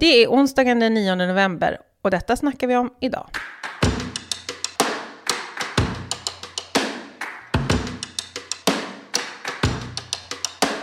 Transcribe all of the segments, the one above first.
Det är onsdagen den 9 november och detta snackar vi om idag.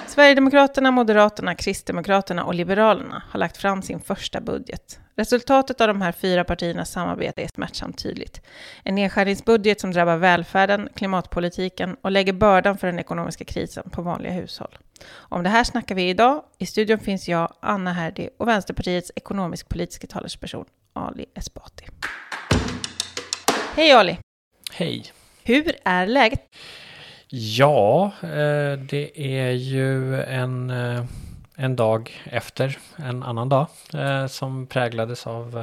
Sverigedemokraterna, Moderaterna, Kristdemokraterna och Liberalerna har lagt fram sin första budget. Resultatet av de här fyra partiernas samarbete är smärtsamt tydligt. En nedskärningsbudget som drabbar välfärden, klimatpolitiken och lägger bördan för den ekonomiska krisen på vanliga hushåll. Om det här snackar vi idag. I studion finns jag, Anna Herdy och Vänsterpartiets ekonomisk-politiska talesperson Ali Esbati. Hej Ali! Hej! Hur är läget? Ja, eh, det är ju en, eh, en dag efter en annan dag eh, som präglades av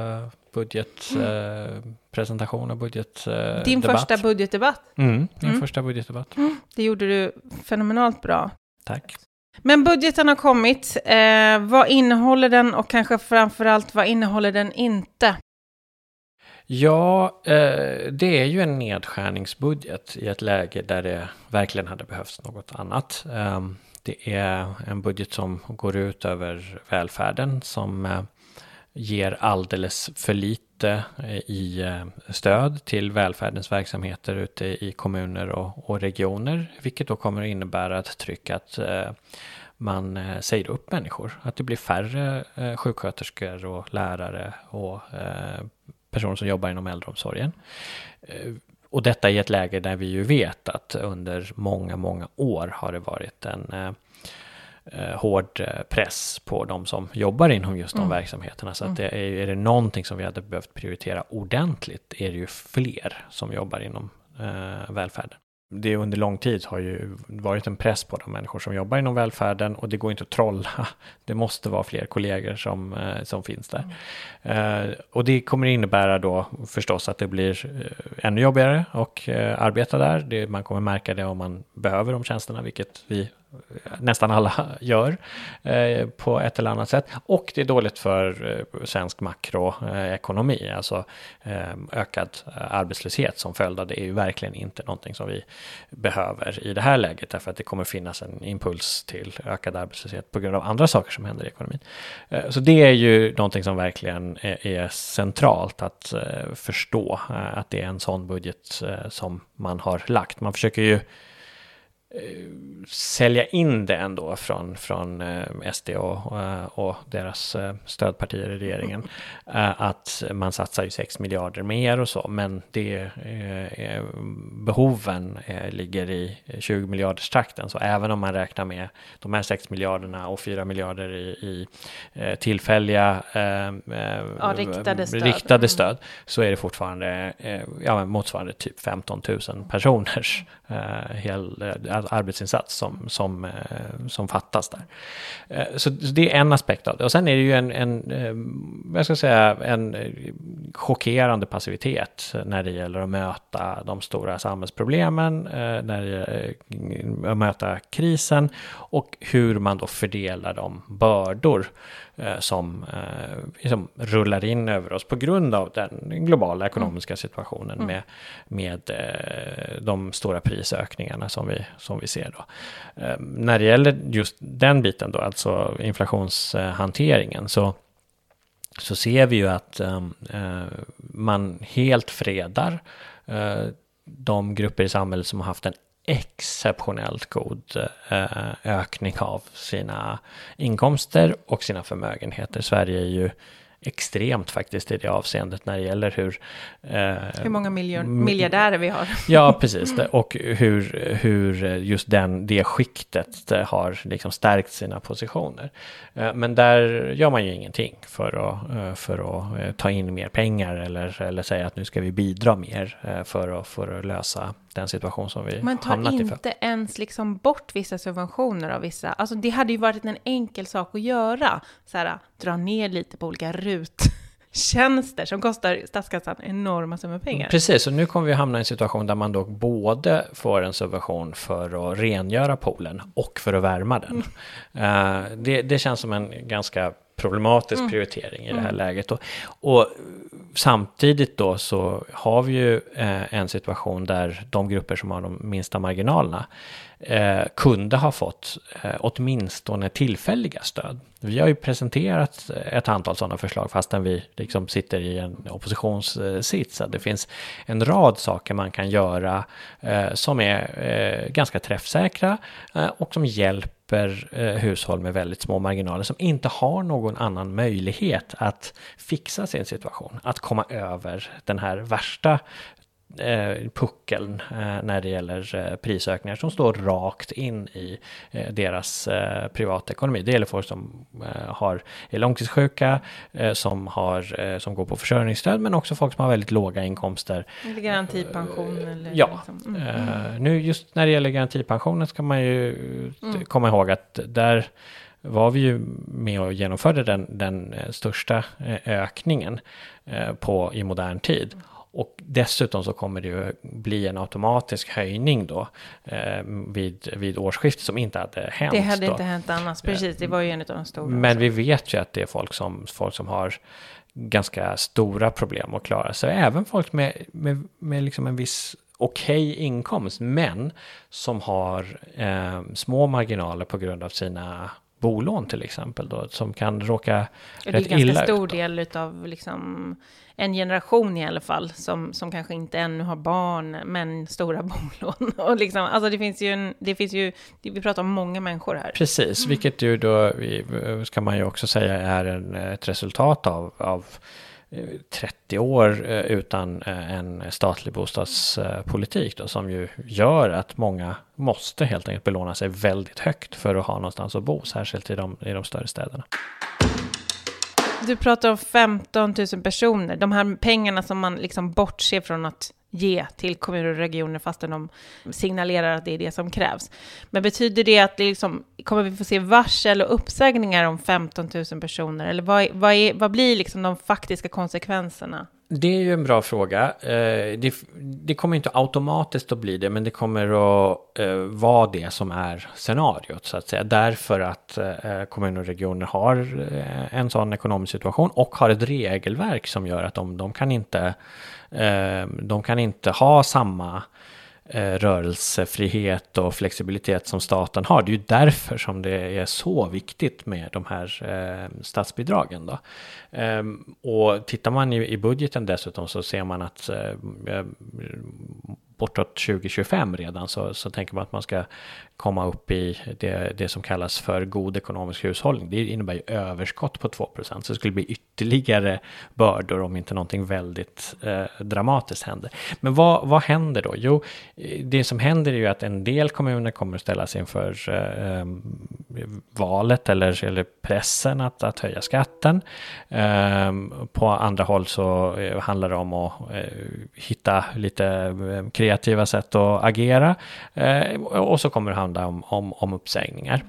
budgetpresentation och budgetdebatt. Din första budgetdebatt? Mm, min mm. första budgetdebatt. Mm. Det gjorde du fenomenalt bra. Tack. Men budgeten har kommit. Eh, vad innehåller den och kanske framförallt vad innehåller den inte? Ja, eh, det är ju en nedskärningsbudget i ett läge där det verkligen hade behövts något annat. Eh, det är en budget som går ut över välfärden som eh, ger alldeles för lite ute eh, i eh, stöd till välfärdens verksamheter ute i kommuner och, och regioner, vilket då kommer att innebära ett tryck att eh, man säger upp människor. Att det blir färre sjuksköterskor och lärare och personer som jobbar inom äldreomsorgen. Och detta i ett läge där vi ju vet att under många, många år har det varit en eh, hård eh, press på de som jobbar inom just de mm. verksamheterna. Så att det är, är det någonting som vi hade behövt prioritera ordentligt är det ju fler som jobbar inom eh, välfärden det under lång tid har ju varit en press på de människor som jobbar inom välfärden och det går inte att trolla. Det måste vara fler kollegor som, eh, som finns där. Mm. Uh, och det kommer innebära då förstås att det blir ännu jobbigare att uh, arbeta där. Det, man kommer märka det om man behöver de tjänsterna, vilket vi nästan alla gör eh, på ett eller annat sätt. Och det är dåligt för eh, svensk makroekonomi, alltså eh, ökad eh, arbetslöshet som följd av det är ju verkligen inte någonting som vi behöver i det här läget, därför att det kommer finnas en impuls till ökad arbetslöshet på grund av andra saker som händer i ekonomin. Eh, så det är ju någonting som verkligen är centralt att förstå, att det är en sån budget som man har lagt. Man försöker ju sälja in det ändå från, från eh, SD och, eh, och deras stödpartier i regeringen. Att man satsar ju 6 miljarder mer och så, men det, behoven ligger i 20 miljarders takten. Så även om man räknar med de här 6 miljarderna och 4 miljarder i, i tillfälliga ja, riktade, stöd. riktade mm. stöd så är det fortfarande ja, motsvarande typ 15 000 personers hel, arbetsinsats som, som, eh, som fattas där. Eh, så det är en aspekt av det. Och sen är det ju en, en eh, jag ska säga, en chockerande passivitet när det gäller att möta de stora samhällsproblemen, när det gäller att möta krisen och hur man då fördelar de bördor som liksom rullar in över oss på grund av den globala ekonomiska situationen mm. med, med eh, de stora prisökningarna som vi, som vi ser. Då. När det gäller just den biten då, alltså inflationshanteringen, så så ser vi ju att man helt fredar de grupper i samhället som har haft en exceptionellt god eh, ökning av sina inkomster och sina förmögenheter. Sverige är ju extremt faktiskt i det avseendet när det gäller hur... Eh, hur många miljard, miljardärer vi har. Ja, precis. Och hur, hur just den, det skiktet har liksom stärkt sina positioner. Eh, men där gör man ju ingenting för att, eh, för att eh, ta in mer pengar eller, eller säga att nu ska vi bidra mer för att, för att lösa den situation som vi Man tar inte ens liksom bort vissa subventioner av vissa. Alltså det hade ju varit en enkel sak att göra. Så här, dra ner lite på olika RUT tjänster som kostar statskassan enorma summor pengar. Precis, och nu kommer vi hamna i en situation där man då både får en subvention för att rengöra poolen och för att värma den. Mm. Uh, det, det känns som en ganska problematisk mm. prioritering i det här mm. läget. Och, och samtidigt då så har vi ju eh, en situation där de grupper som har de minsta marginalerna eh, kunde ha fått eh, åtminstone tillfälliga stöd. Vi har ju presenterat ett antal sådana förslag fastän vi liksom sitter i en oppositionssits. Det finns en rad saker man kan göra eh, som är eh, ganska träffsäkra eh, och som hjälper eh, hushåll med väldigt små marginaler som inte har någon annan möjlighet att fixa sin situation, att komma över den här värsta eh, puckeln eh, när det gäller eh, prisökningar som står rakt in i deras privatekonomi. Det gäller folk som har, är långtidssjuka, som, har, som går på försörjningsstöd, men också folk som har väldigt låga inkomster. Eller garantipension? Eller Ja, liksom. mm. Nu just när det gäller garantipensionen ska man ju mm. komma ihåg att där var vi ju med och genomförde den, den största ökningen på, i modern tid. Och dessutom så kommer det ju bli en automatisk höjning då eh, vid, vid årsskiftet som inte hade hänt. Det hade då. inte hänt annars, precis. Det var ju en av de stora. Men vi vet ju att det är folk som, folk som har ganska stora problem att klara sig. Även folk med, med, med liksom en viss okej inkomst, men som har eh, små marginaler på grund av sina bolån till exempel då, som kan råka Och det är rätt ganska illa stor ut. del av liksom en generation i alla fall som, som kanske inte ännu har barn men stora bolån. Och liksom, alltså det finns ju, en, det finns ju vi pratar om många människor här. Precis, vilket ju då ska man ju också säga är en, ett resultat av, av 30 år eh, utan eh, en statlig bostadspolitik då, som ju gör att många måste helt enkelt belåna sig väldigt högt för att ha någonstans att bo, särskilt i de, i de större städerna. Du pratar om 15 000 personer, de här pengarna som man liksom bortser från att ge till kommuner och regioner fastän de signalerar att det är det som krävs. Men betyder det att det liksom, kommer vi få se varsel och uppsägningar om 15 000 personer? Eller vad, vad, är, vad blir liksom de faktiska konsekvenserna? Det är ju en bra fråga. Eh, det, det kommer inte automatiskt att bli det, men det kommer att eh, vara det som är scenariot, så att säga. Därför att eh, kommuner och regioner har en sån ekonomisk situation och har ett regelverk som gör att de, de kan inte Ehm, de kan inte ha samma eh, rörelsefrihet och flexibilitet som staten har. Det är ju därför som det är så viktigt med de här ehm, statsbidragen. Då. Ehm, och tittar man i, budgeten dessutom så ser man att bortåt 2025 redan så, så tänker man att man ska komma upp i det, det som kallas för god ekonomisk hushållning. Det innebär ju överskott på 2% Så det skulle bli ytterligare bördor om inte någonting väldigt eh, dramatiskt händer. Men vad, vad händer då? Jo, det som händer är ju att en del kommuner kommer att ställas inför eh, eh valet eller, eller pressen att, att höja skatten. Eh, på andra håll så eh, handlar det om att eh, hitta lite kreativa kreativa sätt att agera. Eh, och så kommer det handla om, om, om uppsägningar.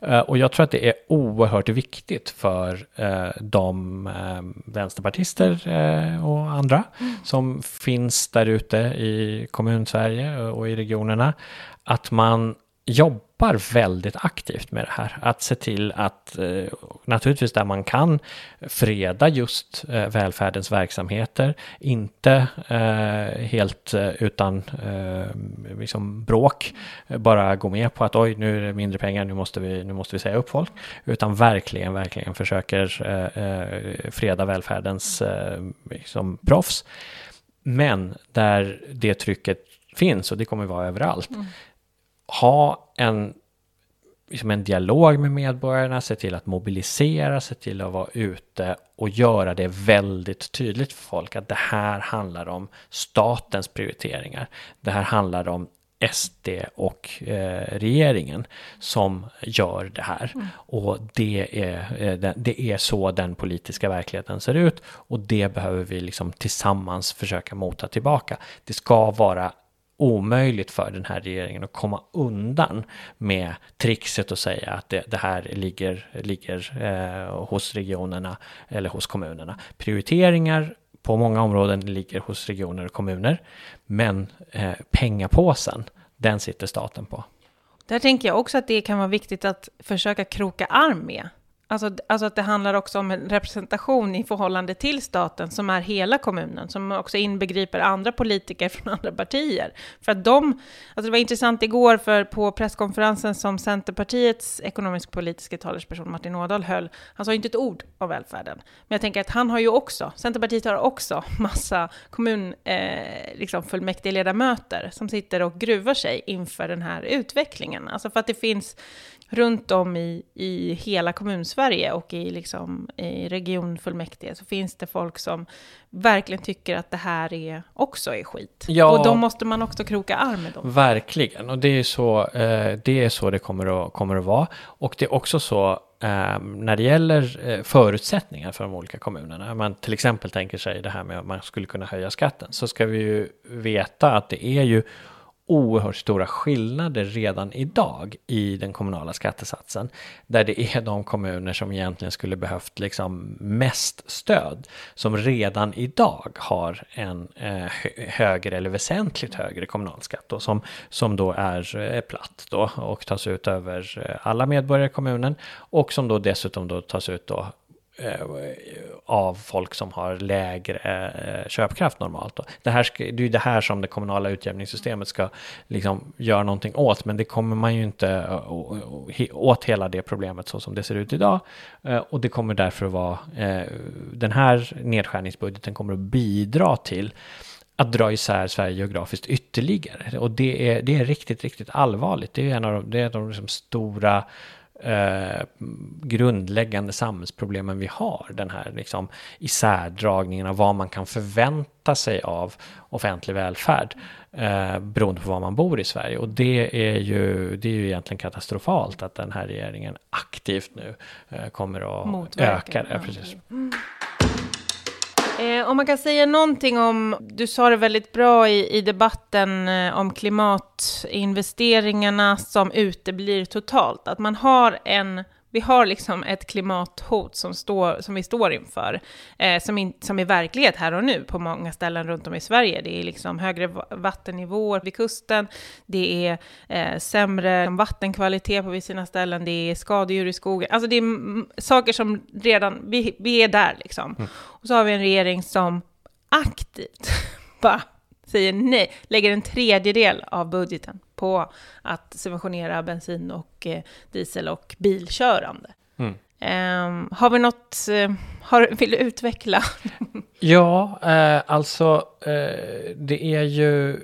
Eh, och jag tror att det är oerhört viktigt för eh, de vänsterpartister och andra som finns där ute i kommun-Sverige och i regionerna att man jobbar väldigt aktivt med det här. Att se till att eh, naturligtvis där man kan freda just eh, välfärdens verksamheter, inte eh, helt utan liksom bråk, bara gå med på att oj, nu är det mindre pengar, nu måste vi, nu måste vi säga upp folk, utan verkligen, verkligen försöker freda välfärdens liksom proffs. Men där det trycket finns, och det kommer vara överallt, mm ha en, liksom en dialog med medborgarna, se till att mobilisera, se till att vara ute och göra det väldigt tydligt för folk att det här handlar om statens prioriteringar. Det här handlar om SD och eh, regeringen som gör det här. Och det är, eh, det är så den politiska verkligheten ser ut och det behöver vi liksom tillsammans försöka mota tillbaka. Det ska vara omöjligt för den här regeringen att komma undan med trixet och säga att det, det här ligger, ligger eh, hos regionerna eller hos kommunerna. Prioriteringar på många områden ligger hos regioner och kommuner, men eh, pengapåsen, den sitter staten på. Där tänker jag också att det kan vara viktigt att försöka kroka arm med. Alltså, alltså att det handlar också om en representation i förhållande till staten som är hela kommunen, som också inbegriper andra politiker från andra partier. För att de, alltså det var intressant igår för på presskonferensen som Centerpartiets ekonomisk-politiska talesperson Martin Ådahl höll, han sa inte ett ord om välfärden. Men jag tänker att han har ju också, Centerpartiet har också massa kommunfullmäktigeledamöter eh, liksom fullmäktigeledamöter som sitter och gruvar sig inför den här utvecklingen. Alltså för att det finns runt om i, i hela kommunsverige och i, liksom, i regionfullmäktige så finns det folk som verkligen tycker att det här är, också är skit. Ja, och då måste man också kroka arm med dem. Verkligen, och det är så eh, det, är så det kommer, att, kommer att vara. Och det är också så eh, när det gäller eh, förutsättningar för de olika kommunerna. Om man till exempel tänker sig det här med att man skulle kunna höja skatten så ska vi ju veta att det är ju oerhört stora skillnader redan idag i den kommunala skattesatsen. Där det är de kommuner som egentligen skulle behövt liksom mest stöd som redan idag har en eh, högre eller väsentligt högre kommunalskatt då, som, som då är eh, platt då och tas ut över eh, alla medborgare i kommunen och som då dessutom då tas ut då Eh, av folk som har lägre eh, köpkraft normalt. Då. Det, här ska, det är ju det här som det kommunala utjämningssystemet ska liksom göra någonting åt, men det kommer man ju inte eh, åt hela det problemet så som det ser ut idag. Och det kommer därför att vara, den här nedskärningsbudgeten kommer att bidra till att dra isär Sverige geografiskt ytterligare. Och det är, det är riktigt, riktigt allvarligt. Det är en av de, det är en av de liksom stora eh, grundläggande samhällsproblemen vi har. Den här liksom, isärdragningen av vad man kan förvänta sig av offentlig välfärd eh, beroende på var man bor i Sverige. Och det är, ju, det är ju egentligen katastrofalt att den här regeringen aktivt nu eh, kommer att Motverka. öka det. Precis. Mm. Eh, om man kan säga någonting om, du sa det väldigt bra i, i debatten eh, om klimatinvesteringarna som uteblir totalt, att man har en vi har liksom ett klimathot som, står, som vi står inför, eh, som, in, som är verklighet här och nu på många ställen runt om i Sverige. Det är liksom högre vattennivåer vid kusten, det är eh, sämre vattenkvalitet på vissa ställen, det är skadedjur i skogen. Alltså det är saker som redan, vi, vi är där liksom. Mm. Och så har vi en regering som aktivt bara säger nej, lägger en tredjedel av budgeten på att subventionera bensin och eh, diesel och bilkörande. Mm. Um, har vi något, uh, har, vill du utveckla? ja, uh, alltså uh, det är ju,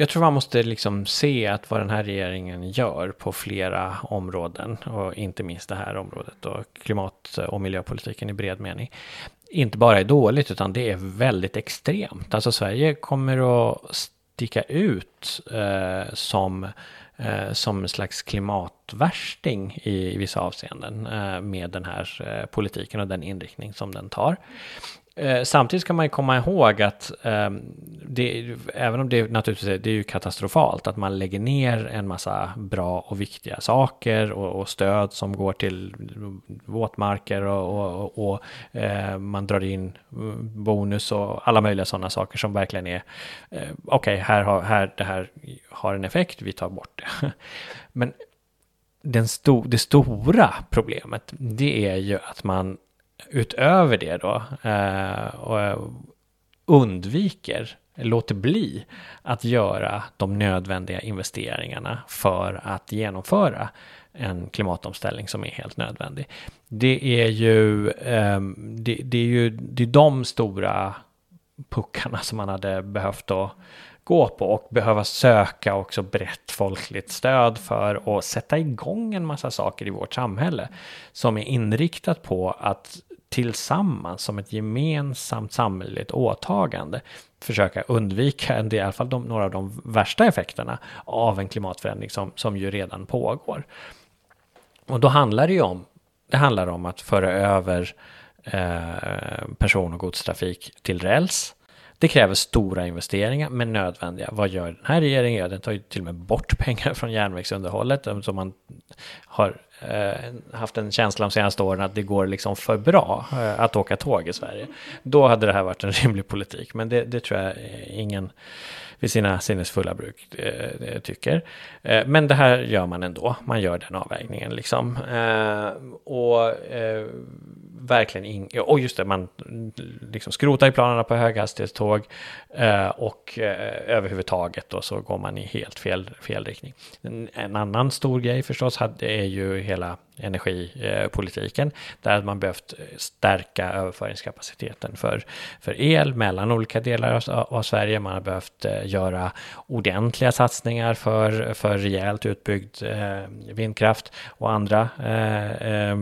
jag tror man måste liksom se att vad den här regeringen gör på flera områden och inte minst det här området och klimat och miljöpolitiken i bred mening inte bara är dåligt utan det är väldigt extremt. Alltså Sverige kommer att sticka ut eh, som, eh, som en slags klimatvärsting i, i vissa avseenden eh, med den här eh, politiken och den inriktning som den tar. Eh, samtidigt ska man ju komma ihåg att eh, det, även om det naturligtvis är, det är ju katastrofalt att man lägger ner en massa bra och viktiga saker och, och stöd som går till våtmarker och, och, och eh, man drar in mm, bonus och alla möjliga sådana saker som verkligen är eh, okej, okay, här, har, här, det här har en effekt, vi tar bort det. Men den sto, det stora problemet, det är ju att man utöver det då eh, och undviker, låter bli att göra de nödvändiga investeringarna för att genomföra en klimatomställning som är helt nödvändig. Det är ju, eh, det, det, är ju det är de stora puckarna som man hade behövt att gå på och behöva söka också brett folkligt stöd för att sätta igång en massa saker i vårt samhälle som är inriktat på att tillsammans som ett gemensamt samhälleligt åtagande försöka undvika en del, i alla fall de, några av de värsta effekterna av en klimatförändring som, som ju redan pågår. Och då handlar det ju om, det handlar om att föra över eh, person och godstrafik till räls. Det kräver stora investeringar, men nödvändiga. Vad gör den här regeringen? Ja, den tar ju till och med bort pengar från järnvägsunderhållet som man har Eh, haft en känsla de senaste åren att det går liksom för bra eh, att åka tåg i Sverige. Då hade det här varit en rimlig politik, men det, det tror jag ingen vid sina sinnesfulla bruk eh, eh, tycker. Eh, men det här gör man ändå, man gör den avvägningen liksom. Eh, och eh, verkligen in, och just det, man mm, liksom skrotar i planerna på höghastighetståg eh, och eh, överhuvudtaget då så går man i helt fel, fel riktning. En, en annan stor grej förstås hade, är ju hela energipolitiken där man behövt stärka överföringskapaciteten för, för el mellan olika delar av, av Sverige. Man har behövt eh, göra ordentliga satsningar för, för rejält utbyggd eh, vindkraft och andra eh, eh,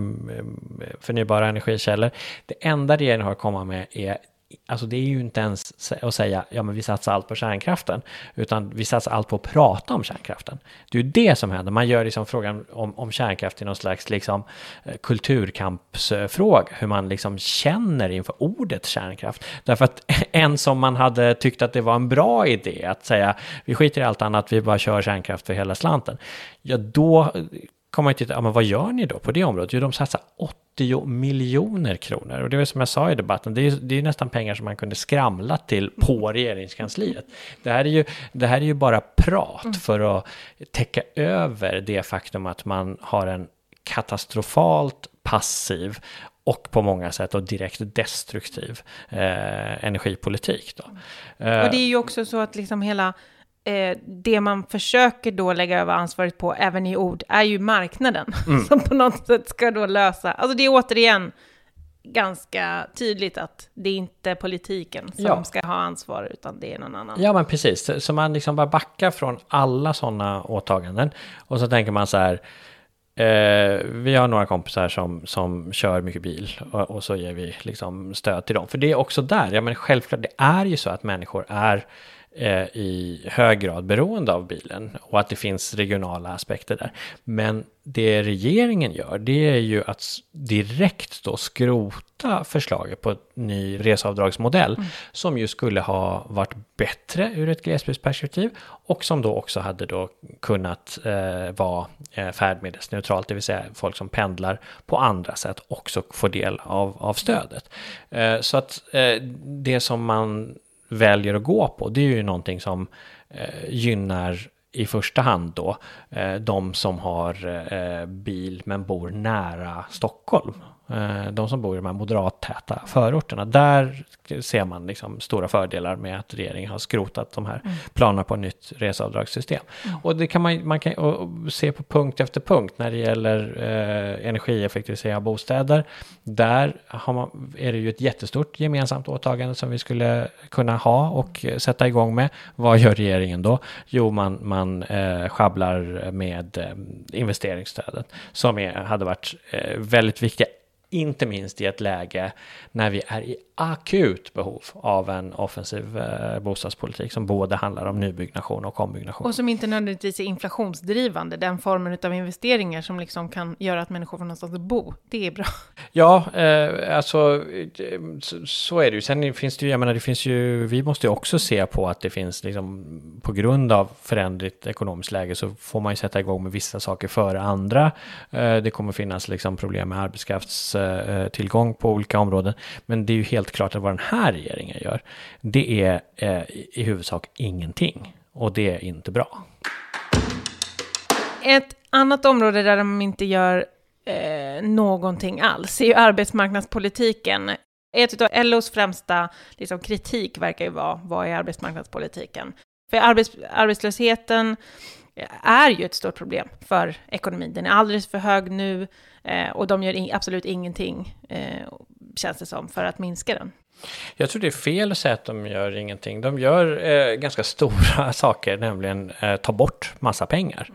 förnybara energikällor. Det enda regeringen har att komma med är Alltså det är ju inte ens att säga, ja men vi satsar allt på kärnkraften, utan vi satsar allt på att prata om kärnkraften. Det är ju det som händer, man gör liksom frågan om, om kärnkraft till någon slags liksom eh, kulturkampsfråga, hur man liksom känner inför ordet kärnkraft. Därför att en som man hade tyckt att det var en bra idé att säga, vi skiter i allt annat, vi bara kör kärnkraft för hela slanten. Ja, då kommer man ju titta, ja, men vad gör ni då på det området? Jo, de satsar 80 miljoner kronor. Och det är som jag sa i debatten, det är, det är nästan pengar som man kunde skramla till på regeringskansliet. Det här är ju, det här är ju bara prat mm. för att täcka över det faktum att man har en katastrofalt passiv och på många sätt och direkt destruktiv eh, energipolitik. Då. och det är ju också så att liksom hela eh, det man försöker då lägga över ansvaret på, även i ord, är ju marknaden. Mm. Som på något sätt ska då lösa, alltså det är återigen ganska tydligt att det är inte politiken som ja. ska ha ansvar, utan det är någon annan. Ja, men precis. Så man liksom bara backar från alla sådana åtaganden. Och så tänker man så här, Eh, vi har några kompisar som, som kör mycket bil och, och, så ger vi liksom stöd till dem. För det är också där, ja men självklart, det är ju så att människor är i hög grad beroende av bilen och att det finns regionala aspekter där. Men det regeringen gör, det är ju att direkt då skrota förslaget på en ny reseavdragsmodell mm. som ju skulle ha varit bättre ur ett glesbygdsperspektiv och som då också hade då kunnat eh, vara eh, färdmedelsneutralt, det vill säga folk som pendlar på andra sätt också får del av, av stödet. Eh, så att eh, det som man väljer att gå på, det är ju någonting som eh, gynnar i första hand då eh, de som har eh, bil men bor nära Stockholm. Eh, de som bor i de här moderattäta förorterna, där ser man liksom stora fördelar med att regeringen har skrotat de här mm. planerna på ett nytt reseavdragssystem. Mm. Och det kan man, man kan se på punkt efter punkt när det gäller eh, energieffektivisering av bostäder. Där man, är det ju ett jättestort gemensamt åtagande som vi skulle kunna ha och sätta igång med. Vad gör regeringen då? Jo, man, man eh, schabblar med eh, investeringsstödet som är, hade varit eh, väldigt viktiga inte minst i ett läge när vi är i akut behov av en offensiv eh, bostadspolitik som både handlar om nybyggnation och ombyggnation. Och som inte nödvändigtvis är inflationsdrivande, den formen av investeringar som liksom kan göra att människor får någonstans att bo. Det är bra. Ja, eh, alltså så, så, är det ju. Sen finns det ju, jag menar, det finns ju, vi måste ju också se på att det finns liksom på grund av förändrat ekonomiskt läge så får man ju sätta igång med vissa saker före andra. Eh, det kommer finnas liksom problem med tillgång på olika områden, men det är ju helt klart att vad den här regeringen gör, det är eh, i huvudsak ingenting. Och det är inte bra. Ett annat område där de inte gör eh, någonting alls är ju arbetsmarknadspolitiken. Ett av LOs främsta liksom, kritik verkar ju vara, vad är arbetsmarknadspolitiken? För arbets, arbetslösheten är ju ett stort problem för ekonomin. Den är alldeles för hög nu eh, och de gör in, absolut ingenting. Eh, känns det som, för att minska den. Jag tror det är fel att säga att de gör ingenting. De gör eh, ganska stora saker, nämligen eh, ta bort massa pengar.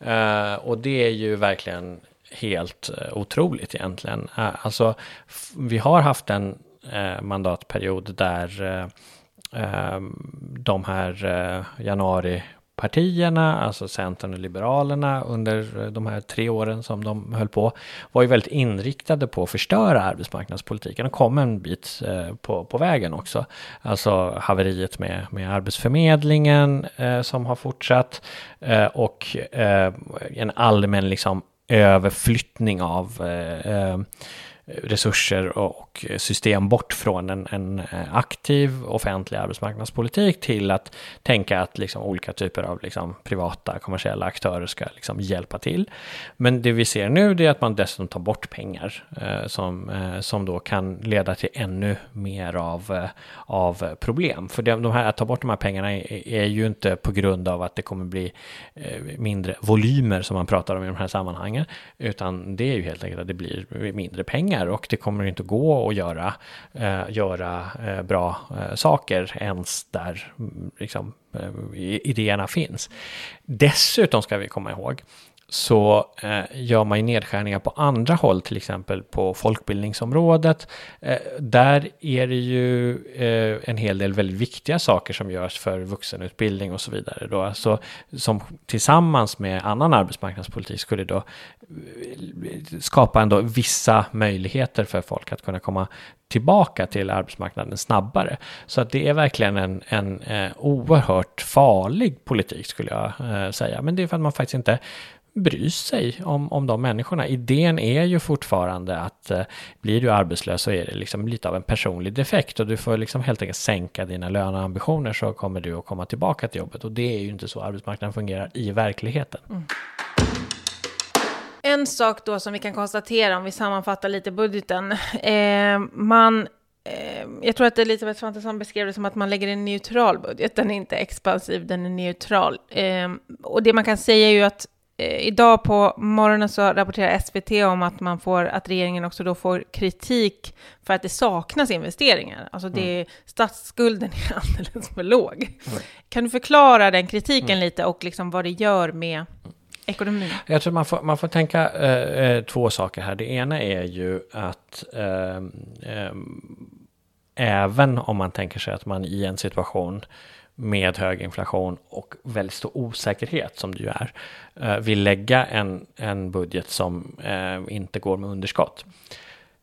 Mm. Eh, och det är ju verkligen helt eh, otroligt egentligen. Eh, alltså, vi har haft en eh, mandatperiod där eh, eh, de här eh, januari partierna, alltså Centern och Liberalerna under eh, de här tre åren som de höll på, var ju väldigt inriktade på att förstöra arbetsmarknadspolitiken och kom en bit eh, på, på vägen också. Alltså haveriet med, med Arbetsförmedlingen eh, som har fortsatt eh, och eh, en allmän liksom överflyttning av eh, eh resurser och system bort från en, en, eh, aktiv offentlig arbetsmarknadspolitik till att tänka att liksom olika typer av liksom privata kommersiella aktörer ska liksom hjälpa till. Men det vi ser nu är att man dessutom tar bort pengar eh, som, eh, som då kan leda till ännu mer av, eh, av problem. För de, de här, att ta bort de här pengarna är, är, ju inte på grund av att det kommer bli eh, mindre volymer som man pratar om i de här sammanhangen, utan det är ju helt enkelt att det blir mindre pengar och det kommer inte gå och göra, eh, göra eh, bra eh, saker ens där liksom, eh, idéerna finns. Dessutom ska vi komma ihåg så eh, gör man ju nedskärningar på andra håll, till exempel på folkbildningsområdet. Eh, där är det ju eh, en hel del väldigt viktiga saker som görs för vuxenutbildning och så vidare. Då. Alltså, som tillsammans med annan arbetsmarknadspolitik skulle då eh, skapa ändå vissa möjligheter för folk att kunna komma tillbaka till arbetsmarknaden snabbare. Så att det är verkligen en, en eh, oerhört farlig politik skulle jag eh, säga. Men det är för att man faktiskt inte bry sig om, om de människorna. Idén är ju fortfarande att eh, blir du arbetslös så är det liksom lite av en personlig defekt och du får liksom helt enkelt sänka dina löneambitioner så kommer du att komma tillbaka till jobbet och det är ju inte så arbetsmarknaden fungerar i verkligheten. Mm. En sak då som vi kan konstatera om vi sammanfattar lite budgeten. Eh, man eh, jag tror att Elisabeth Svantesson beskrev det som att man lägger en neutral budget. Den är inte expansiv, den är neutral. Eh, och det man kan säga är ju att idag på morgonen så rapporterar SVT om att, man får, att regeringen också då får kritik för att det saknas investeringar. Alltså det, mm. statsskulden är alldeles för låg. Mm. Kan du förklara den kritiken mm. lite och liksom vad det gör med ekonomin? Jag tror man får, man får tänka eh, eh två saker här. Det ena är ju att eh, eh, även om man tänker sig att man i en situation med hög inflation och väldigt stor osäkerhet som det ju är, eh, vill lägga en, en budget som eh, inte går med underskott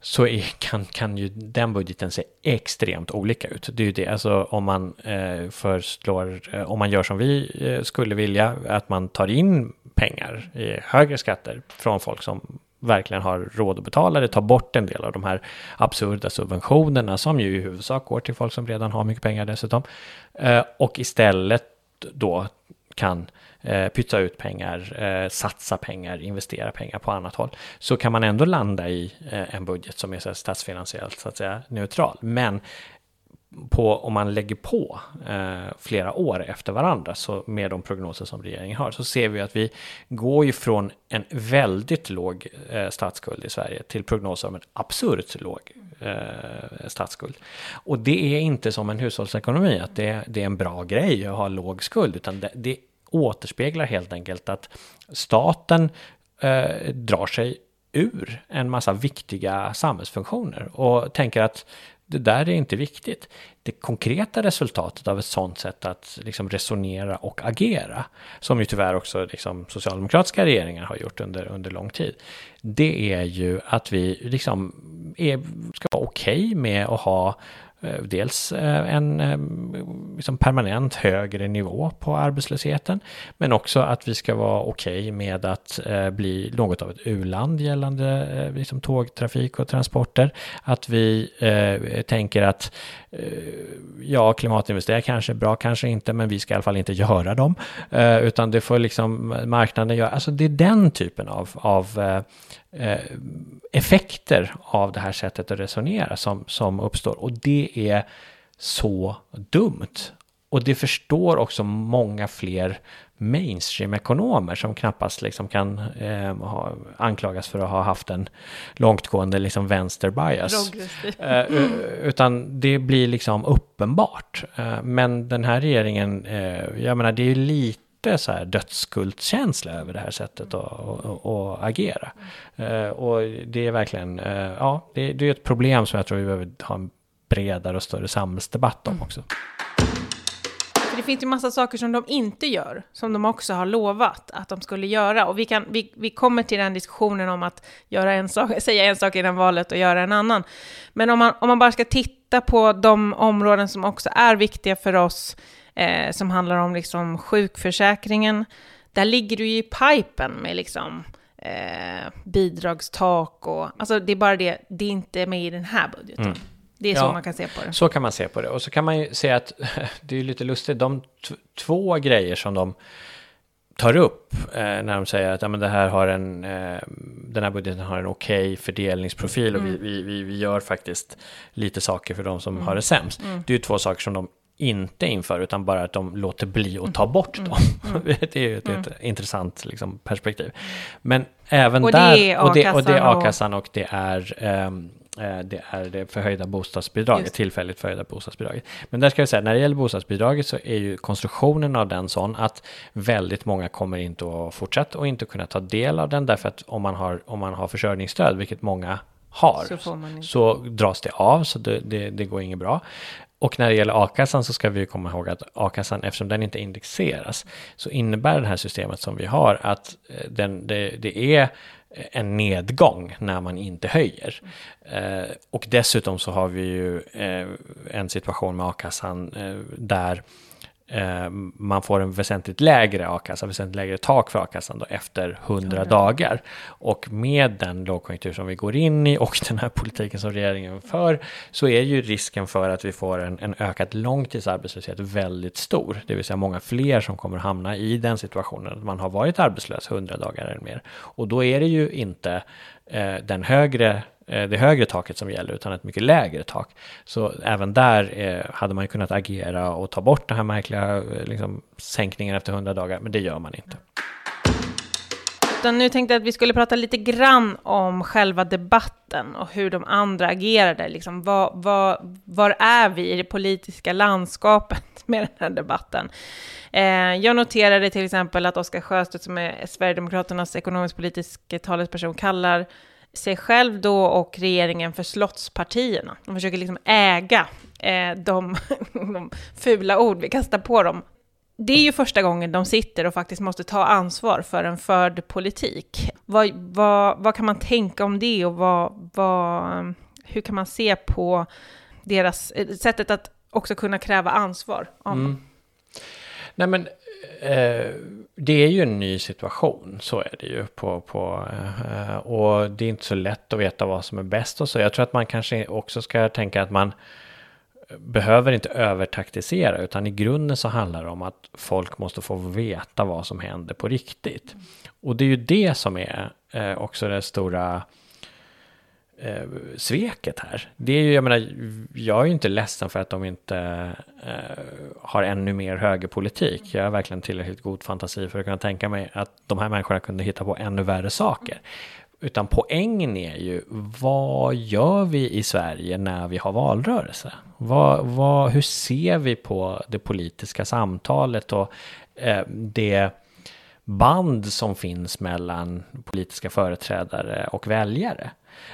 så är, kan, kan ju den budgeten se extremt olika ut. Det är ju det, alltså om man eh, förslår, eh, om man gör som vi eh, skulle vilja, att man tar in pengar i högre skatter från folk som verkligen har råd att betala det, ta bort en del av de här absurda subventionerna som ju i huvudsak går till folk som redan har mycket pengar dessutom. Eh, och istället då kan eh, pytsa ut pengar, eh, satsa pengar, investera pengar på annat håll, så kan man ändå landa i eh, en budget som är så statsfinansiellt så att säga neutral. Men på, om man lägger på eh, flera år efter varandra, så med de prognoser som regeringen har, så ser vi att vi går ju från en väldigt låg eh, statsskuld i Sverige till prognoser om en absurt låg eh, statsskuld. Och det är inte som en hushållsekonomi, att det, det är en bra grej att ha låg skuld, utan det, det återspeglar helt enkelt att staten eh, drar sig ur en massa viktiga samhällsfunktioner och tänker att det där är inte viktigt. Det konkreta resultatet av ett sådant sätt att liksom resonera och agera, som ju tyvärr också liksom socialdemokratiska regeringar har gjort under, under lång tid, det är ju att vi liksom är, ska vara okej okay med att ha Eh, dels eh, en eh, liksom permanent högre nivå på arbetslösheten, men också att vi ska vara okej okay med att bli något av ett u-land gällande liksom tågtrafik och transporter. Att vi tänker att ja, klimatinvesteringar kanske är bra, kanske inte, men vi ska i alla fall inte göra dem, utan det får liksom marknaden göra. Alltså det är den typen av, av effekter av det här sättet att resonera som, som uppstår. Och det är så dumt. Och det förstår också många fler mainstream-ekonomer som knappast liksom kan eh, ha, anklagas för att ha haft en långtgående liksom vänster-bias. Eh, utan det blir liksom uppenbart. Eh, men den här regeringen, eh, jag menar det är ju lite lite så här dödskultkänsla över det här sättet att, agera. Uh, och det är verkligen, uh, ja, det, det, är ett problem som jag tror vi behöver ha en bredare och större samhällsdebatt om också. För det finns ju massa saker som de inte gör, som de också har lovat att de skulle göra. Och vi, kan, vi, vi kommer till den diskussionen om att göra en sak, säga en sak innan valet och göra en annan. Men om man, om man bara ska titta på de områden som också är viktiga för oss, eh, som handlar om liksom sjukförsäkringen. Där ligger du ju i pipen med liksom eh, bidragstak och... Alltså det är bara det, det är inte med i den här budgeten. Mm. Det är Ja. så man kan se på det. Så kan man se på det. Och så kan man ju se att det är lite lustigt, de två grejer som de tar upp eh, när de säger att ja, men det här har en, eh, den här budgeten har en okej fördelningsprofil och vi, vi, vi, vi gör faktiskt lite saker för de som har det sämst. Det är ju två saker som de inte inför utan bara att de låter bli att ta bort dem. det är ju ett, ett intressant liksom, perspektiv. Men även Och det där, är och, det, och det är a-kassan och- och det är eh, det är det förhöjda bostadsbidraget, Just. tillfälligt förhöjda bostadsbidraget. Men där ska jag säga, när det gäller bostadsbidraget så är ju konstruktionen av den sån att väldigt många kommer inte att fortsätta och inte kunna ta del av den därför att om man har, om man har försörjningsstöd, vilket många har, Så så dras det av, så det, det, det går inget bra. Och när det gäller a-kassan så ska vi ju komma ihåg att a-kassan, eftersom den inte indexeras, så innebär det här systemet som vi har att eh, den, det, det är en nedgång när man inte höjer. Eh, och dessutom så har vi ju eh, en situation med a-kassan eh, där man får en väsentligt lägre a-kassa, väsentligt lägre tak för a-kassan då efter 100 dagar. Och med den lågkonjunktur som vi går in i och den här politiken som regeringen för så är ju risken för att vi får en, en ökad långtidsarbetslöshet väldigt stor. Det vill säga många fler som kommer hamna i den situationen att man har varit arbetslös 100 dagar eller mer. Och då är det ju inte eh, den högre eh, Eh, det högre taket som gäller utan ett mycket lägre tak. Så även där eh, hade man ju kunnat agera och ta bort den här märkliga eh, liksom, sänkningen efter 100 dagar, men det gör man inte. Utan nu tänkte jag att vi skulle prata lite grann om själva debatten och hur de andra agerade. Liksom, var, var, var är vi i det politiska landskapet med den här debatten? Eh, jag noterade till exempel att Oskar Sjöstedt, som är Sverigedemokraternas ekonomisk-politiska talesperson, kallar sig själv då och regeringen för slottspartierna. De försöker liksom äga eh, de, de fula ord vi kastar på dem det är ju första gången de sitter och faktiskt måste ta ansvar för en förd politik. Vad, vad, vad kan man tänka om det och vad, vad, hur kan man se på deras eh, sättet att också kunna kräva ansvar? av Mm. Nej men, eh, det är ju en ny situation, så är det ju. På, på, eh, och det är inte så lätt att veta vad som är bäst och så. Jag tror att man kanske också ska tänka att man behöver inte övertaktisera, utan i grunden så handlar det om att folk måste få veta vad som händer på riktigt. Och det är ju det som är eh, också det stora eh, sveket här. Det är ju, jag menar, jag är ju inte ledsen för att de inte eh, har ännu mer högerpolitik. Jag har verkligen tillräckligt god fantasi för att kunna tänka mig att de här människorna kunde hitta på ännu värre saker. Utan poängen är ju, vad gör vi i Sverige när vi har valrörelse? Vad, vad, hur ser vi på det politiska samtalet och eh, det band som finns mellan politiska företrädare och väljare.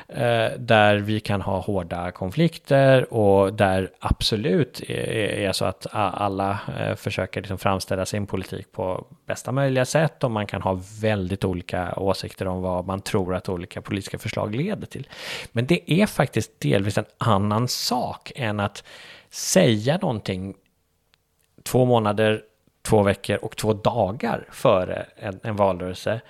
Eh, där vi kan ha hårda konflikter och där absolut är, så att alla eh, försöker liksom framställa sin politik på bästa möjliga sätt och man kan ha väldigt olika åsikter om vad man tror att olika politiska förslag leder till. Men det är faktiskt delvis en annan sak än att säga någonting två månader, två veckor och två dagar före en, en valrörelse.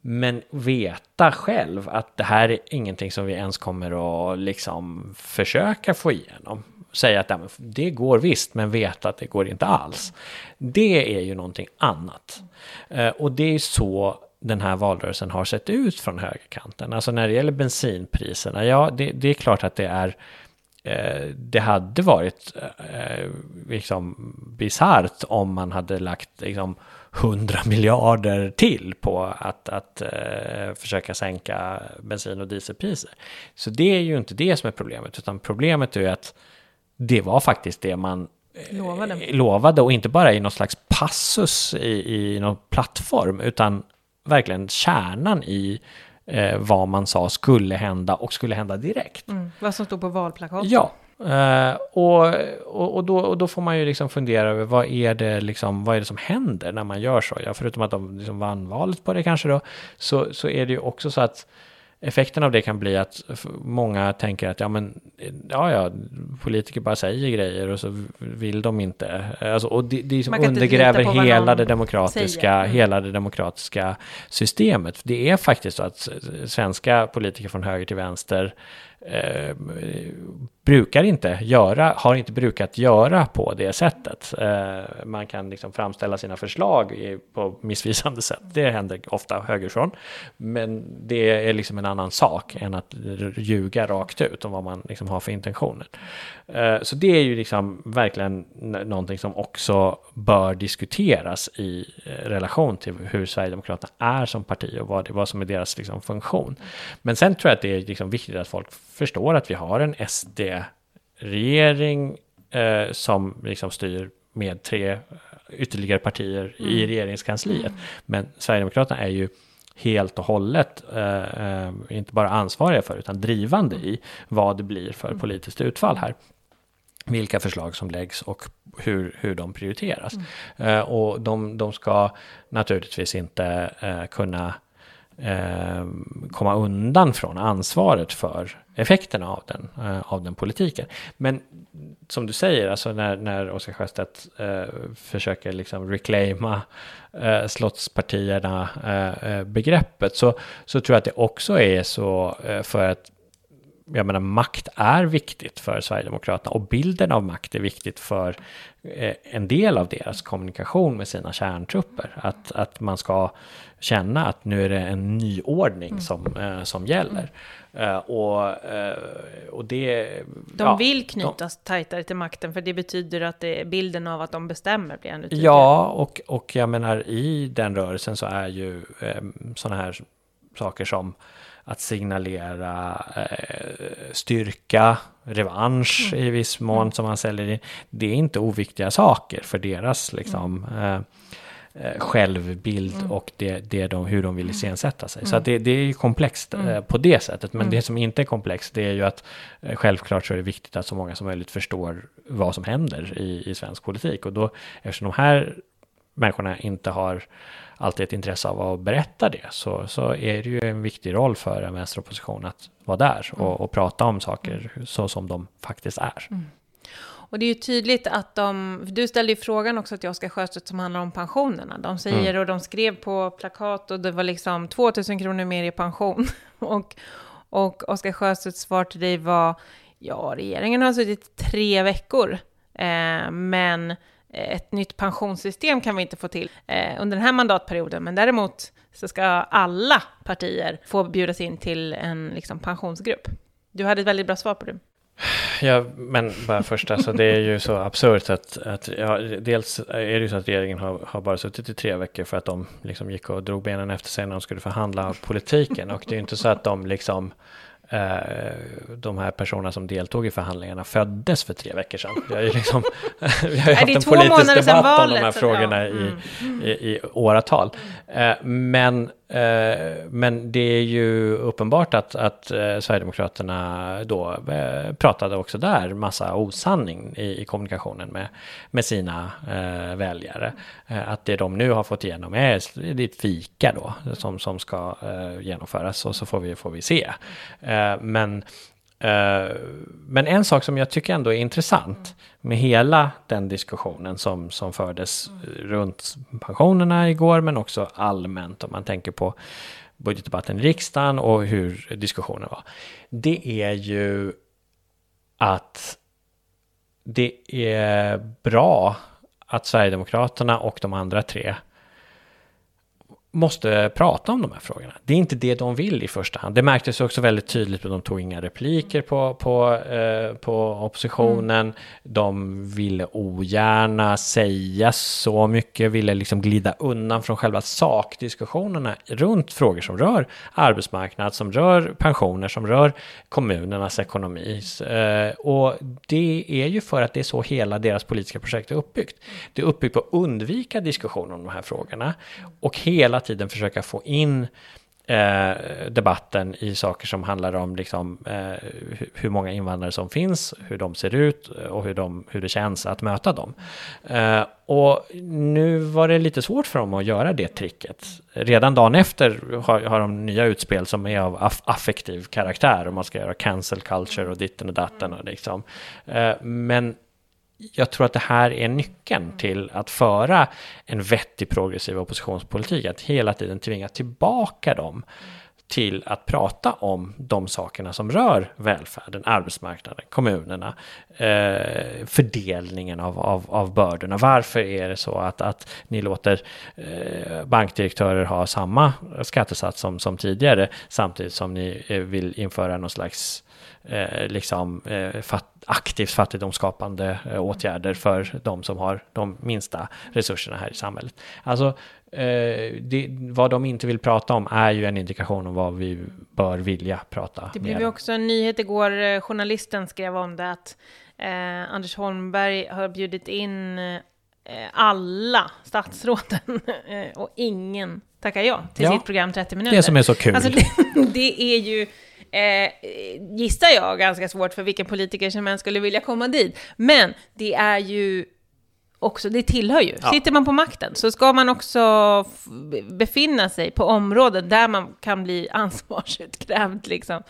Men veta själv att det här är ingenting som vi ens kommer att liksom försöka få igenom. Säga att det går visst, men veta att det går inte alls. Det är ju någonting annat. Eh, och det är så den här valrörelsen har sett ut från högerkanten. Alltså när det gäller bensinpriserna, ja, det, det är klart att det är det hade varit eh, liksom bisarrt om man hade lagt liksom 100 miljarder till på att, att eh, försöka sänka bensin och dieselpriser. Så det är ju inte det som är problemet, utan problemet är att det var faktiskt det man eh, Lovade. lovade och inte bara i någon slags passus i, i någon plattform, utan verkligen kärnan i eh, vad man sa skulle hända och skulle hända direkt. Mm. Vad som stod på valplakatet. Ja, eh, och, och, och, då, och då får man ju liksom fundera över vad är, det liksom, vad är det som händer när man gör så? Ja, förutom att de liksom vann valet på det kanske då, så, så är det ju också så att effekten av det kan bli att många tänker att ja, men, ja, ja, politiker bara säger grejer och så vill de inte. Alltså, och det, det som undergräver hela det, demokratiska, mm. hela det demokratiska systemet. Det är faktiskt så att svenska politiker från höger till vänster eh, brukar inte göra, har inte brukat göra på det sättet. Eh, man kan liksom framställa sina förslag i, på missvisande sätt. Det händer ofta högerifrån. Men det är liksom en annan sak än att ljuga rakt ut om vad man liksom har för intentioner. Eh, så det är ju liksom verkligen någonting som också bör diskuteras i eh, relation till hur Sverigedemokraterna är som parti och vad, vad som är deras liksom funktion. Men sen tror jag att det är liksom viktigt att folk förstår att vi har en SD-regering eh, som liksom styr med tre ytterligare partier mm. i regeringskansliet. Mm. Men Sverigedemokraterna är ju helt och hållet, eh, eh, inte bara ansvariga för, utan drivande i vad det blir för mm. politiskt utfall här. Vilka förslag som läggs och hur, hur de prioriteras. Mm. Eh, och de, de ska naturligtvis inte eh, kunna eh, komma undan från ansvaret för effekterna av den, eh, av den politiken. Men som du säger, alltså när, när Oscar Sjöstedt eh, försöker liksom reclaima eh, slottspartierna eh, eh, begreppet så, så tror jag att det också är så eh, för att jag menar, makt är viktigt för Sverigedemokraterna och bilden av makt är viktigt för eh, en del av deras kommunikation med sina kärntrupper. Att, att man ska känna att nu är det en nyordning mm. som, eh, som gäller. Uh, och, uh, och det... De ja, vill knytas de, tajtare till makten för det betyder att det, bilden av att de bestämmer blir ännu tydligare. Ja, och, och jag menar i den rörelsen så är ju um, sådana här saker som att signalera eh, styrka, revansch mm. i viss mån mm. som man säljer in. Det är inte oviktiga saker för deras liksom, mm. eh, eh självbild mm. och det, det de, hur de vill mm. iscensätta sig. Så att det, det är ju komplext eh, på det sättet. Men det som inte är komplext det är ju att eh, självklart så är det viktigt att så många som möjligt förstår vad som händer i, i svensk politik. Och då eftersom de här människorna inte har alltid ett intresse av att berätta det så, så är det ju en viktig roll för en vänsteropposition att vara där och, mm. och prata om saker så som de faktiskt är. Och det är ju tydligt att de, du ställde ju frågan också till Oskar Sjöstedt som handlar om pensionerna. De säger mm. och de skrev på plakat och det var liksom 2000 kronor mer i pension. och, och Oskar Sjöstedts svar till dig var, ja regeringen har suttit tre veckor, eh, men ett nytt pensionssystem kan vi inte få till eh, under den här mandatperioden, men däremot så ska alla partier få bjudas in till en liksom, pensionsgrupp. Du hade ett väldigt bra svar på det. Ja, men bara först, alltså det är ju så absurt att, att ja, dels är det ju så att regeringen har, har bara suttit i tre veckor för att de liksom gick och drog benen efter sig när de skulle förhandla politiken och det är ju inte så att de liksom Eh, de här personerna som deltog i förhandlingarna föddes för tre veckor sedan. Vi har ju liksom, vi har ju haft en politisk debatt om de här frågorna ja. mm. i, i, i, åratal. Eh, men Eh, men det är ju uppenbart att, att eh, Sverigedemokraterna då eh, pratade också där massa osanning i, i kommunikationen med, med sina eh, väljare. att det de nu har fått igenom är, ett fika då som, som ska eh, genomföras och så får vi, får vi se. Eh, men Eh, men en sak som jag tycker ändå är intressant med hela den diskussionen som, som fördes runt pensionerna igår, men också allmänt om man tänker på budgetdebatten i riksdagen och hur diskussionen var. Det är ju att det är bra att Sverigedemokraterna och de andra tre måste prata om de här frågorna. Det är inte det de vill i första hand. Det märktes också väldigt tydligt att de tog inga repliker på, på, eh, på oppositionen. Mm. De ville ogärna säga så mycket, ville liksom glida undan från själva sakdiskussionerna runt frågor som rör arbetsmarknad, som rör pensioner, som rör kommunernas ekonomi. Eh, och det är ju för att det är så hela deras politiska projekt är uppbyggt. Det är uppbyggt på att undvika diskussion om de här frågorna och hela tiden försöka få in eh, debatten i saker som handlar om liksom, eh, hur många invandrare som finns, hur de ser ut eh, och hur, de, hur det känns att möta dem. Eh, och nu var det lite svårt för dem att göra det tricket. Redan dagen efter har, har de nya utspel som är av aff affektiv karaktär och man ska göra cancel culture och ditten och datten. Och liksom. Eh, men jag tror att det här är nyckeln till att föra en vettig progressiv oppositionspolitik, att hela tiden tvinga tillbaka dem till att prata om de sakerna som rör välfärden, arbetsmarknaden, kommunerna, eh, fördelningen av, av, av bördorna. Varför är det så att, att ni låter eh, bankdirektörer ha samma skattesats som, som tidigare samtidigt som ni eh, vill införa någon slags eh, liksom, eh, fat, aktivt fattigdomsskapande eh, åtgärder för de som har de minsta resurserna här i samhället. Alltså, eh, det, vad de inte vill prata om är ju en indikation om vad vi bör vilja prata Det blev ju också en nyhet igår, eh, journalisten skrev om det, att eh, Anders Holmberg har bjudit in alla statsråden och ingen tackar ja till ja, sitt program 30 minuter. Det som är så kul. Alltså det, det är ju Eh, eh, gissar jag, ganska svårt för vilken politiker som än skulle vilja komma dit. Men det är ju också, det tillhör ju. Ja. Sitter man på makten så ska man också befinna sig på områden där man kan bli ansvarsutkrävd liksom,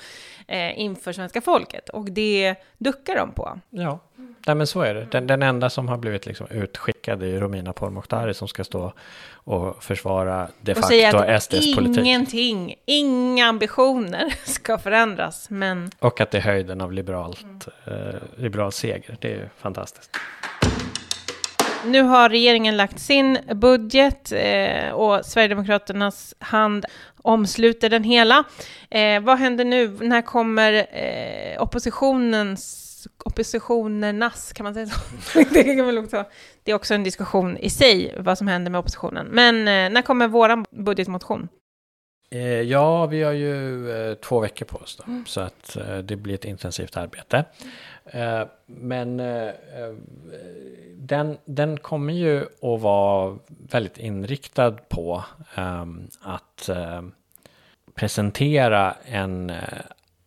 eh, inför svenska folket. Och det duckar de på. Ja, Nej, men så är det. Den, den enda som har blivit liksom utskickad är ju Romina Pourmokhtari som ska stå och försvara de facto SDs politik. ingenting, inga ambitioner ska förändras. Men... Och att det är höjden av liberalt, eh, liberal seger. Det är fantastiskt. Nu har regeringen lagt sin budget eh, och Sverigedemokraternas hand omsluter den hela. Eh, vad händer nu? När kommer eh, oppositionens oppositionernas, kan man säga så? det, kan man också, det är också en diskussion i sig, vad som händer med oppositionen. Men eh, när kommer vår budgetmotion? Eh, ja, vi har ju eh, två veckor på oss då, mm. så att eh, det blir ett intensivt arbete. Men den, den kommer ju att vara väldigt inriktad på ehm, att presentera en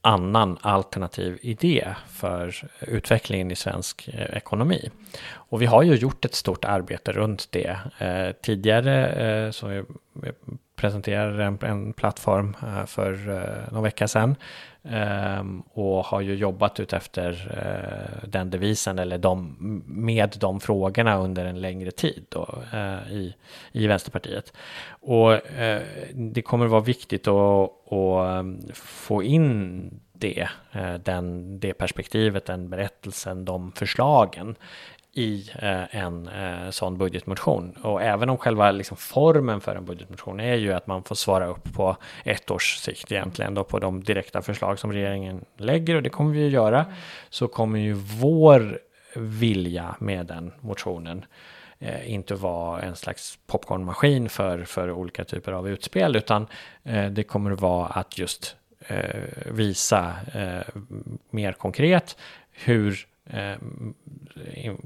annan alternativ idé för utvecklingen i svensk ekonomi. Och vi har ju gjort ett stort arbete runt det. Eh, tidigare eh, så vi presenterade en, en plattform eh, för eh, någon vecka sedan ehm, och har ju jobbat ut efter eh, den devisen eller de, med de frågorna under en längre tid då, eh, i, i Vänsterpartiet. Och eh, det kommer vara viktigt att, att ehm, få in det, eh, den, det perspektivet, den berättelsen, de förslagen i eh, en eh, sån budgetmotion. Och även om själva liksom, formen för en budgetmotion är ju att man får svara upp på ett års sikt egentligen då på de direkta förslag som regeringen lägger och det kommer vi att göra. Så kommer ju vår vilja med den motionen eh, inte vara en slags popcornmaskin för, för olika typer av utspel utan eh, det kommer vara att just eh, visa eh, mer konkret hur Eh,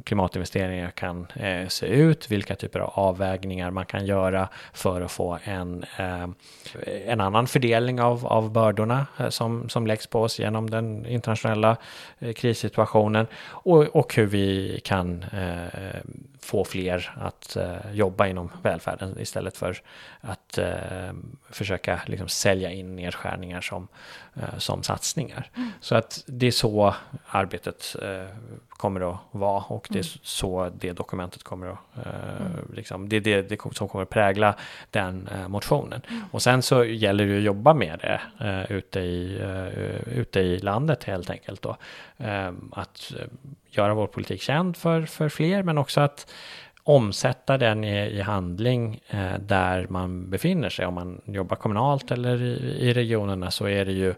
klimatinvesteringar kan eh, se ut, vilka typer av avvägningar man kan göra för att få en, eh, en annan fördelning av, av bördorna som, som läggs på oss genom den internationella krissituationen. Och, och hur vi kan få fler att jobba inom välfärden istället för att försöka liksom sälja in nedskärningar som, som satsningar. Mm. Så att det är så arbetet kommer att vara och det är mm. så det dokumentet kommer att, eh, mm. liksom, det är det, det, som kommer att prägla den eh, motionen. Mm. Och sen så gäller det att jobba med det eh, ute, i, eh, ute i landet helt enkelt då. Eh, att göra vår politik känd för, för fler men också att omsätta den i, i handling eh, där man befinner sig. Om man jobbar kommunalt eller i, i regionerna så är det ju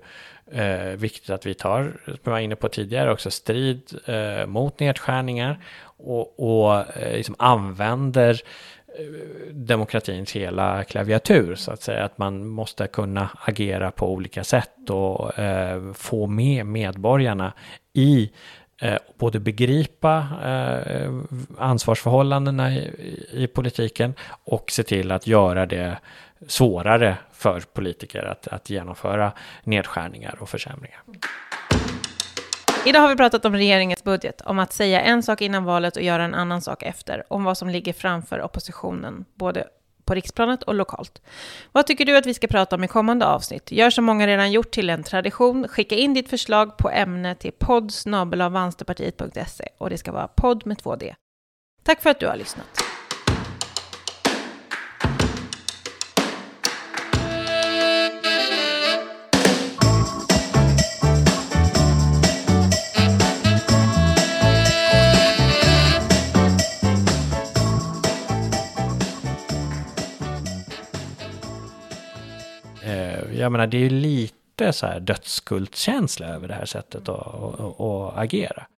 eh, viktigt att vi tar, som jag var inne på tidigare, också strid eh, mot nedskärningar och, och eh, liksom använder eh, demokratins hela klaviatur så att säga. Att man måste kunna agera på olika sätt och eh, få med medborgarna i eh, både begripa eh, ansvarsförhållandena i, i, politiken och se till att göra det svårare för politiker att, att genomföra nedskärningar och försämringar. Idag har vi pratat om regeringens budget, om att säga en sak innan valet och göra en annan sak efter, om vad som ligger framför oppositionen, både på riksplanet och lokalt. Vad tycker du att vi ska prata om i kommande avsnitt? Gör som många redan gjort till en tradition. Skicka in ditt förslag på ämne till podd och det ska vara podd med två D. Tack för att du har lyssnat. Jag menar, det är ju lite så här dödskultkänsla över det här sättet att, att, att agera.